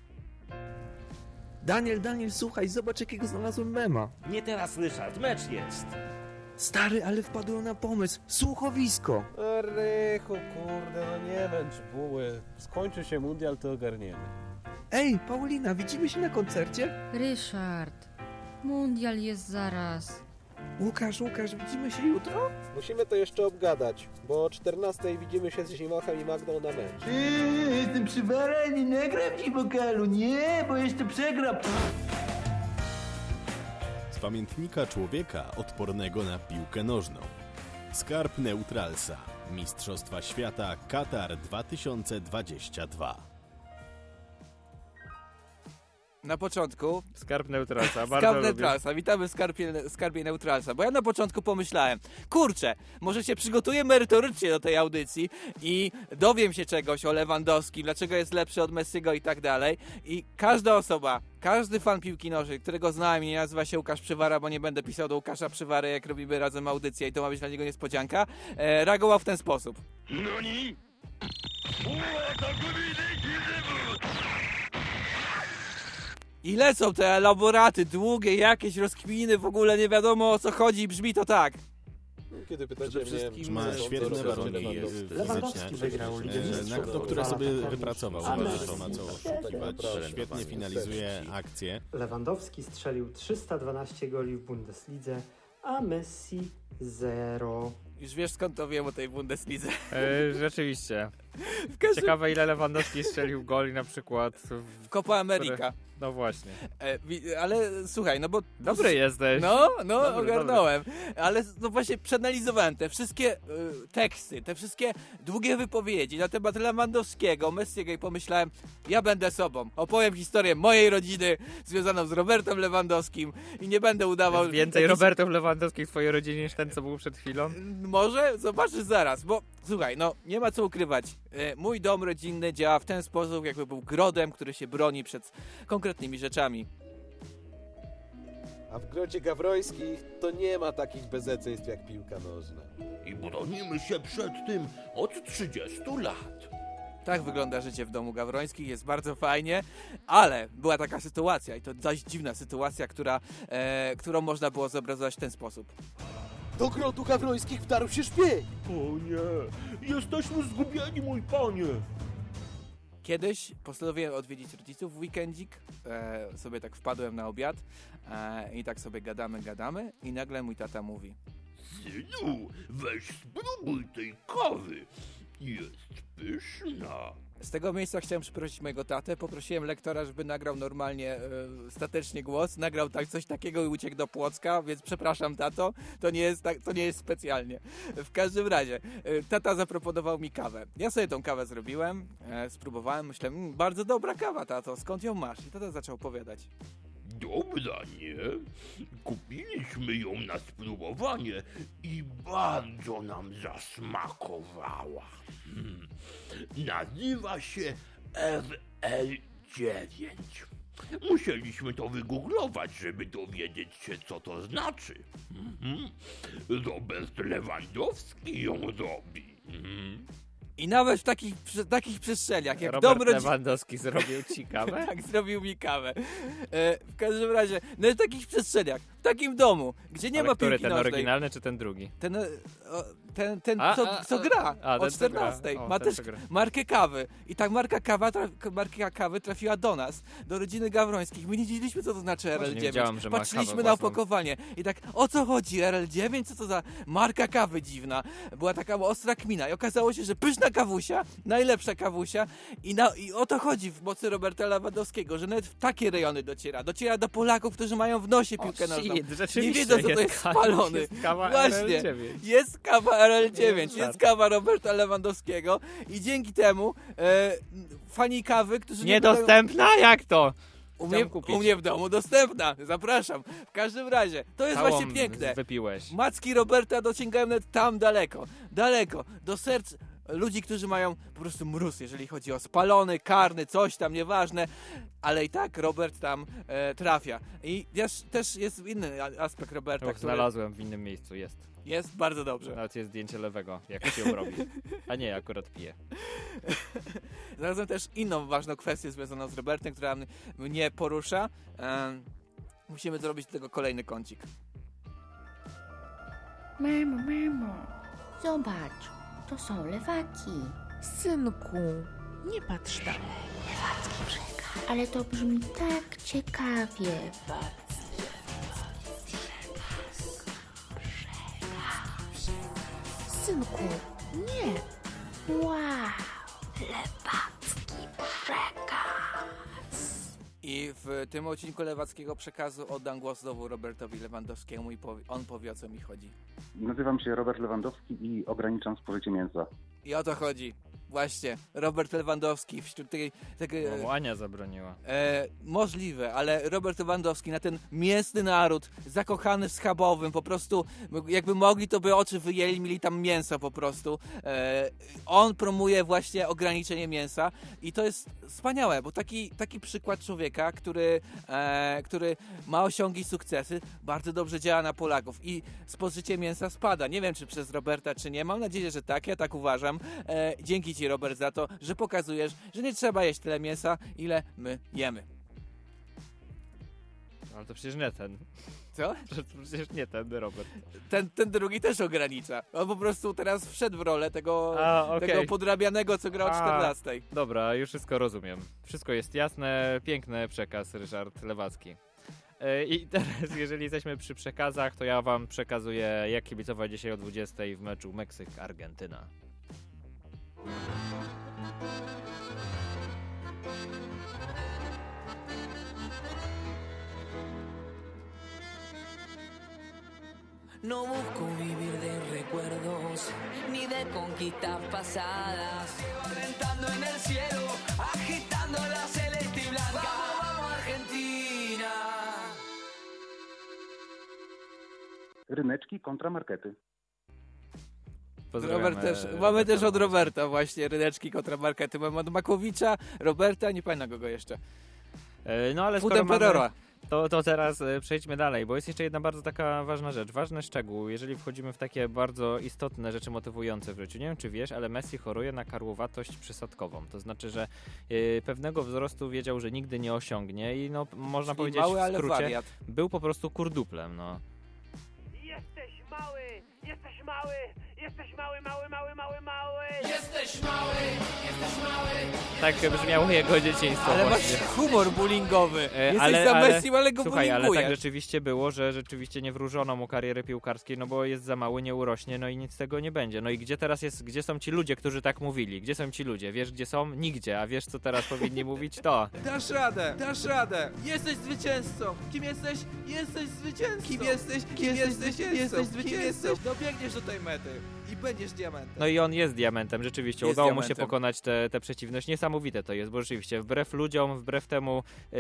Daniel, Daniel, słuchaj, zobacz jakiego znalazłem mema.
Nie teraz, Ryszard, mecz jest.
Stary, ale wpadłem na pomysł. Słuchowisko.
Rychu, kurde, no nie męcz buły. Skończy się mundial, to ogarniemy.
Ej, Paulina, widzimy się na koncercie?
Ryszard, mundial jest zaraz.
Łukasz, Łukasz, widzimy się jutro?
Musimy to jeszcze obgadać, bo o 14 widzimy się z Zimochem i Magdą na mecz.
Ty, jestem przywalony, nagram ci wokalu, nie, bo jeszcze przegram.
Z pamiętnika człowieka odpornego na piłkę nożną. Skarb Neutralsa. Mistrzostwa Świata Katar 2022.
Na początku...
Skarb Neutralsa, bardzo
Skarb. Neutralsa, witamy w skarbie, skarbie Neutralsa, bo ja na początku pomyślałem, kurczę, może się przygotuję merytorycznie do tej audycji i dowiem się czegoś o Lewandowskim, dlaczego jest lepszy od Messiego i tak dalej i każda osoba, każdy fan piłki nożnej, którego znałem i nie nazywa się Łukasz Przywara, bo nie będę pisał do Łukasza Przywary, jak robimy razem audycję i to ma być dla niego niespodzianka, e, reagował w ten sposób.
NANI?
I lecą te elaboraty długie, jakieś rozkminy, w ogóle nie wiadomo o co chodzi brzmi to tak.
Kiedy pytacie mnie,
Ma
co
świetne warunki fizyczne,
wygrał Ligę
e, na,
Mistrzów.
do które sobie wypracował, że to ma co oszukiwać. Świetnie finalizuje akcję.
Lewandowski strzelił 312 goli w Bundeslidze, a Messi 0.
Już wiesz skąd to wiem o tej Bundeslidze.
E, rzeczywiście.
Każdym-
Ciekawe ile Lewandowski strzelił goli na przykład w,
W Copa America.
No właśnie.
E, ale słuchaj, no bo...
Dobry jesteś.
No, no,
Dobry,
ogarnąłem. Ale no właśnie przeanalizowałem te wszystkie y, teksty, te wszystkie długie wypowiedzi na temat Lewandowskiego, Messiego i pomyślałem, ja będę sobą. Opowiem historię mojej rodziny związaną z Robertem Lewandowskim i nie będę udawał...
Jest więcej
jakichś-
Robertów Lewandowskich w twojej rodzinie niż ten, co był przed chwilą?
Może? Zobaczysz zaraz, bo słuchaj, no nie ma co ukrywać. E, Mój dom rodzinny działa w ten sposób, jakby był grodem, który się broni przed konkretnymi rzeczami.
A w grodzie gawrońskich to nie ma takich bezeceństw jak piłka nożna.
I bronimy się przed tym od 30 lat.
Tak wygląda życie w domu Gawrońskich, jest bardzo fajnie, ale była taka sytuacja i to dość dziwna sytuacja, która, e, którą można było zobrazować w ten sposób.
Do grodu gawrońskich wdarł się szpieg!
O nie, jesteśmy zgubieni, mój panie.
Kiedyś postanowiłem odwiedzić rodziców w weekendzik, e, sobie tak wpadłem na obiad e, i tak sobie gadamy, gadamy i nagle mój tata mówi
Synu, weź spróbuj tej kawy. Jest pyszna.
Z tego miejsca chciałem przeprosić mojego tatę. Poprosiłem lektora, żeby nagrał normalnie, e, statecznie głos. Nagrał tak, coś takiego i uciekł do Płocka, więc przepraszam, tato. To nie jest, tak, to nie jest specjalnie. W każdym razie, e, tata zaproponował mi kawę. Ja sobie tą kawę zrobiłem, e, spróbowałem, myślę, "Mm, bardzo dobra kawa, tato, skąd ją masz? I tata zaczął opowiadać.
Dobra, nie? Kupiliśmy ją na spróbowanie i bardzo nam zasmakowała. Hmm. Nazywa się RL9. Musieliśmy to wygooglować, żeby dowiedzieć się, co to znaczy. Mhm. Robert Lewandowski ją robi. Mhm.
I nawet w takich, przy, takich przestrzeniach, jak
Robert
dom
Lewandowski zrobił ci kawę?
tak, zrobił mi kawę. E, w każdym razie, no w takich przestrzeniach, w takim domu, gdzie nie
Ale
ma
który,
piłki
ten
nożnej.
oryginalny czy ten drugi?
Ten, o, ten, ten
A,
co,
a,
co gra
a,
o
ten, co gra.
14.
O,
ma też markę kawy. I tak marka, kawa, tra- marka kawy trafiła do nas, do rodziny Gawrońskich. My nie wiedzieliśmy, co to znaczy
Właśnie nie
RL9.
wiedziałem, że ma
Patrzyliśmy na opakowanie. I tak, o co chodzi RL9? Co to za marka kawy dziwna? Była taka ostra kmina. I okazało się, że pyszna kawusia, najlepsza kawusia. I, na, I o to chodzi w mocy Roberta Lewandowskiego, że nawet w takie rejony dociera. Dociera do Polaków, którzy mają w nosie piłkę nożną. Nie wiedzą, co to
jest
spalony.
jest kawa
Właśnie.
RL9.
Jest kawa RL9,
Jest
jest,
żart.
kawa Roberta Lewandowskiego i dzięki temu e, fani kawy, którzy nie
Niedostępna? Jak to?
U mnie, u mnie w domu dostępna, zapraszam. W każdym razie, to jest
Całą
właśnie piękne.
wypiłeś.
Macki Roberta dociągają nawet tam daleko, daleko, do serc ludzi, którzy mają po prostu mróz, jeżeli chodzi o spalony, karny, coś tam, nieważne, ale i tak Robert tam e, trafia. I też, też jest inny aspekt Roberta,
Och,
który
znalazłem w innym miejscu, jest.
Jest bardzo dobrze.
Nawet jest zdjęcie lewego, jak się robi. A nie, akurat pije.
Znalazłem też inną ważną kwestię związaną z Robertem, która mnie porusza. Em, musimy zrobić do tego kolejny kącik.
Mamo, mamo, zobacz, to są lewaki. Synku, nie patrz tam. Lewacki brzeg. Ale to brzmi tak ciekawie. Synku, nie. Wow, lewacki przekaz.
I w tym odcinku Lewackiego Przekazu oddam głos znowu Robertowi Lewandowskiemu i powie, on powie o co mi chodzi.
Nazywam się Robert Lewandowski i ograniczam spożycie mięsa.
I o to chodzi. Właśnie, Robert Lewandowski wśród tej... tego,
No, mu Ania zabroniła.
E, możliwe, ale Robert Lewandowski na ten mięsny naród, zakochany w schabowym, po prostu jakby mogli, to by oczy wyjęli, mieli tam mięso po prostu. E, on promuje właśnie ograniczenie mięsa i to jest wspaniałe, bo taki, taki przykład człowieka, który, e, który ma osiągi sukcesy, bardzo dobrze działa na Polaków i spożycie mięsa spada. Nie wiem, czy przez Roberta, czy nie. Mam nadzieję, że tak, ja tak uważam. E, dzięki Ci, Robert, za to, że pokazujesz, że nie trzeba jeść tyle mięsa, ile my jemy.
Ale to przecież nie ten.
Co?
To przecież nie ten Robert.
Ten, ten drugi też ogranicza. On po prostu teraz wszedł w rolę tego,
A, okej.
tego podrabianego, co gra o
A,
14.
Dobra, już wszystko rozumiem. Wszystko jest jasne, piękny przekaz, Ryszard Lewacki. E, I teraz, jeżeli jesteśmy przy przekazach, to ja wam przekazuję, jak kibicować dzisiaj o 20 w meczu Meksyk-Argentyna.
No busco vivir de recuerdos ni de conquistas pasadas. Rentando en el cielo, agitando la celeste y blanca. Vamos, vamos, Argentina.
Ryneczki kontra markety.
Robert też,
Roberta
mamy też od. Roberta właśnie ryneczki kontra markety. Mamy od Makowicza, Roberta, nie pamiętam kogo jeszcze.
E, No ale skoro mamy, to, to teraz e, przejdźmy dalej, bo jest jeszcze jedna bardzo taka ważna rzecz, ważny szczegół, jeżeli wchodzimy w takie bardzo istotne rzeczy motywujące w życiu. Nie wiem, czy wiesz, ale Messi choruje na karłowatość przysadkową. To znaczy, że e, pewnego wzrostu wiedział, że nigdy nie osiągnie i no, można
Czyli
powiedzieć
mały,
w skrócie, był po prostu kurduplem, no.
Jesteś mały, jesteś mały, jesteś mały, mały, mały, mały, mały.
Jesteś mały,
Tak brzmiało jego dzieciństwo
Ale masz
właśnie.
humor bullyingowy.
E,
Jesteś za Messi, ale go
Słuchaj, ale tak rzeczywiście było, że rzeczywiście nie wróżono mu kariery piłkarskiej, no bo jest za mały, nie urośnie, no i nic z tego nie będzie. No i gdzie teraz jest, gdzie są ci ludzie, którzy tak mówili? Gdzie są ci ludzie? Wiesz, gdzie są? Nigdzie. A wiesz, co teraz powinni mówić? To.
Dasz radę, dasz radę. Jesteś zwycięzcą. Kim jesteś? Jesteś zwycięzcą. Kim jesteś? Kim, jesteś? Jesteś zwycięzcą. Dobiegniesz do tej mety i będziesz diamentem.
No i on jest diamentem, rzeczywiście.
Jest
Udało mu się
diamentem.
pokonać tę te, przeciwność. Niesamowite to jest, bo rzeczywiście wbrew ludziom, wbrew temu, yy,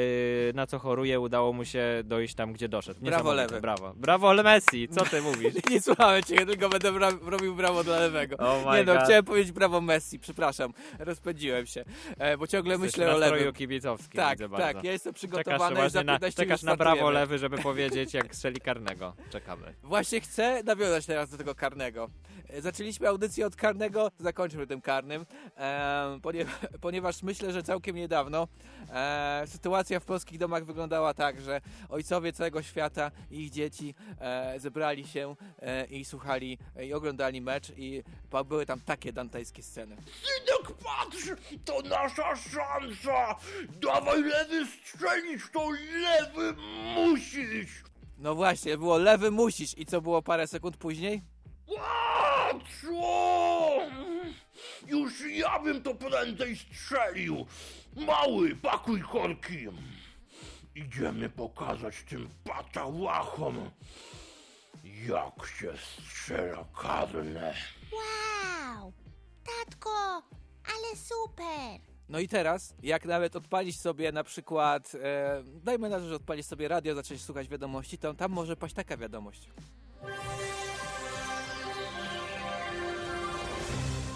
na co choruje, udało mu się dojść tam, gdzie doszedł.
Brawo,
Niesamowite,
lewy.
Brawo. Brawo, Le Messi. Co ty mówisz?
Nie słuchałem cię, tylko będę bra- robił brawo dla lewego.
Oh my
nie no,
God.
chciałem powiedzieć brawo Messi, przepraszam, rozpędziłem się, e, bo ciągle
Jesteś
myślę o lewym.
kibicowskim,
Tak,
widzę
tak,
bardzo.
ja jestem
Czekasz
przygotowany,
właśnie na,
15
czekasz
minut
na brawo
startujemy.
lewy, żeby powiedzieć, jak strzeli karnego. Czekamy.
Właśnie chcę nawiązać teraz do tego karnego. E, Zaczęliśmy audycję od karnego, zakończmy tym karnym, e, ponie, ponieważ myślę, że całkiem niedawno e, sytuacja w polskich domach wyglądała tak, że ojcowie całego świata i ich dzieci e, zebrali się e, i słuchali e, i oglądali mecz i były tam takie dantejskie sceny.
Synek, patrz! To nasza szansa! Dawaj lewy strzelić, to lewy musisz!
No właśnie, było lewy musisz i co było parę sekund później?
Patrz! o! Już ja bym to prędzej strzelił! Mały, pakuj korki! Idziemy pokazać tym patałachom, jak się strzela karne.
Wow! Tatko, ale super!
No i teraz, jak nawet odpalić sobie na przykład, e, dajmy na to, że odpalić sobie radio, zacząć słuchać wiadomości, to tam może paść taka wiadomość.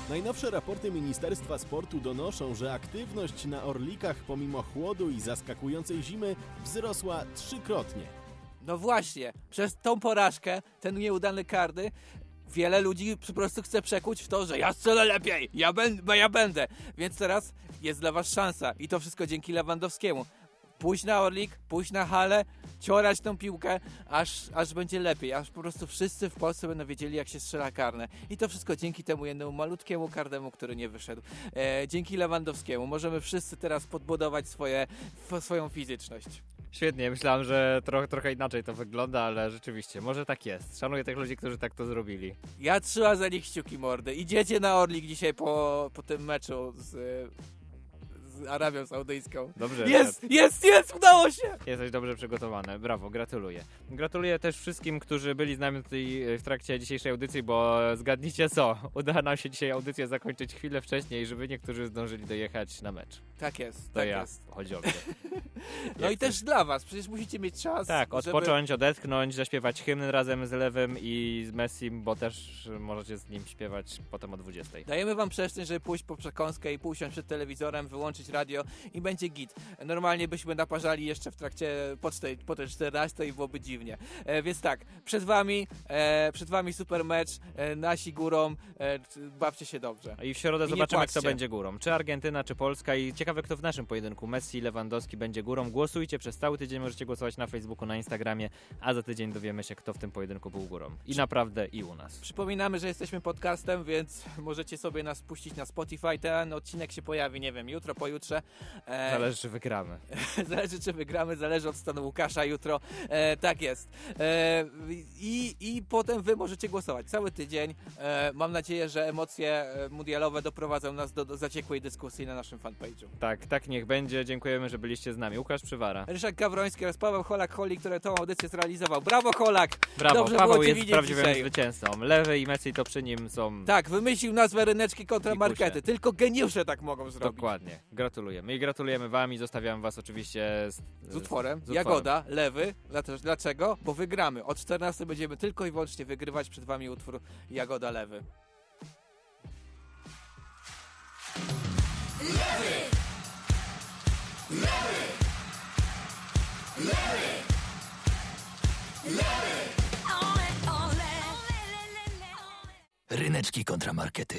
Najnowsze raporty Ministerstwa Sportu donoszą, że aktywność na Orlikach pomimo chłodu i zaskakującej zimy wzrosła trzykrotnie.
No właśnie, przez tą porażkę, ten nieudany karny, wiele ludzi po prostu chce przekuć w to, że ja strzelę lepiej, ja, ben, bo ja będę. Więc teraz jest dla was szansa i to wszystko dzięki Lewandowskiemu. Pójść na Orlik, pójść na halę, ciorać tą piłkę, aż, aż będzie lepiej, aż po prostu wszyscy w Polsce będą wiedzieli, jak się strzela karne. I to wszystko dzięki temu jednemu malutkiemu karnemu, który nie wyszedł. E, dzięki Lewandowskiemu możemy wszyscy teraz podbudować swoje, swoją fizyczność.
Świetnie, myślałem, że tro, trochę inaczej to wygląda, ale rzeczywiście, może tak jest. Szanuję tych ludzi, którzy tak to zrobili.
Ja trzymam za nich kciuki mordy. Idziecie na Orlik dzisiaj po, po tym meczu z, z Arabią Saudyjską.
Dobrze.
Jest, jest, jest, udało się!
Jesteś dobrze przygotowany, brawo, gratuluję. Gratuluję też wszystkim, którzy byli z nami tutaj e, w trakcie dzisiejszej audycji, bo zgadnijcie co, uda nam się dzisiaj audycję zakończyć chwilę wcześniej, żeby niektórzy zdążyli dojechać na mecz.
Tak jest,
To
tak
ja,
jest.
chodzi o mnie.
No i też dla was, przecież musicie mieć czas,
Tak,
żeby...
odpocząć, odetchnąć, zaśpiewać hymn razem z Lewym i z Messim, bo też możecie z nim śpiewać potem o 20.
Dajemy wam przestrzeń, żeby pójść po przekąskę i pójść przed telewizorem, wyłączyć radio i będzie git. Normalnie byśmy naparzali jeszcze w trakcie po, tej, po tej 14 i byłoby dziwnie. E, więc tak, przed wami, e, przed wami super mecz, e, nasi górą, e, bawcie się dobrze.
I w środę
I
zobaczymy, kto będzie górą. Czy Argentyna, czy Polska. I ciekawe, kto w naszym pojedynku. Messi, Lewandowski będzie górą. Głosujcie przez cały tydzień. Możecie głosować na Facebooku, na Instagramie, a za tydzień dowiemy się, kto w tym pojedynku był górą. I naprawdę, i u nas.
Przypominamy, że jesteśmy podcastem, więc możecie sobie nas puścić na Spotify. Ten odcinek się pojawi, nie wiem, jutro, pojutrze. E,
Zależy, czy wygramy.
zależy, czy wygramy, zależy od stanu Łukasza jutro. E, tak jest. E, i, I potem wy możecie głosować cały tydzień. Mam nadzieję, że emocje mundialowe doprowadzą nas do, do zaciekłej dyskusji na naszym fanpage'u.
Tak, tak niech będzie. Dziękujemy, że byliście z nami. Łukasz Przywara.
Ryszard Gawroński oraz Paweł Holak-Holi, który tą audycję zrealizował. Brawo, Holak!
Brawo,
Dobrze
Paweł jest prawdziwym
dzisiaj.
zwycięzcą. Lewy i Messi to przy nim są...
Tak, wymyślił nazwę ryneczki kontra markety. Tylko geniusze tak mogą zrobić.
Dokładnie. Gratulujemy. I gratulujemy wam i zostawiam was oczywiście z,
Z utworem.
z utworem.
Jagoda, lewy. Dlaczego? Dlaczego? Bo wygramy. Od 14 będziemy tylko i wyłącznie wygrywać. Przed wami utwór Jagoda, lewy.
Ryneczki kontramarkety.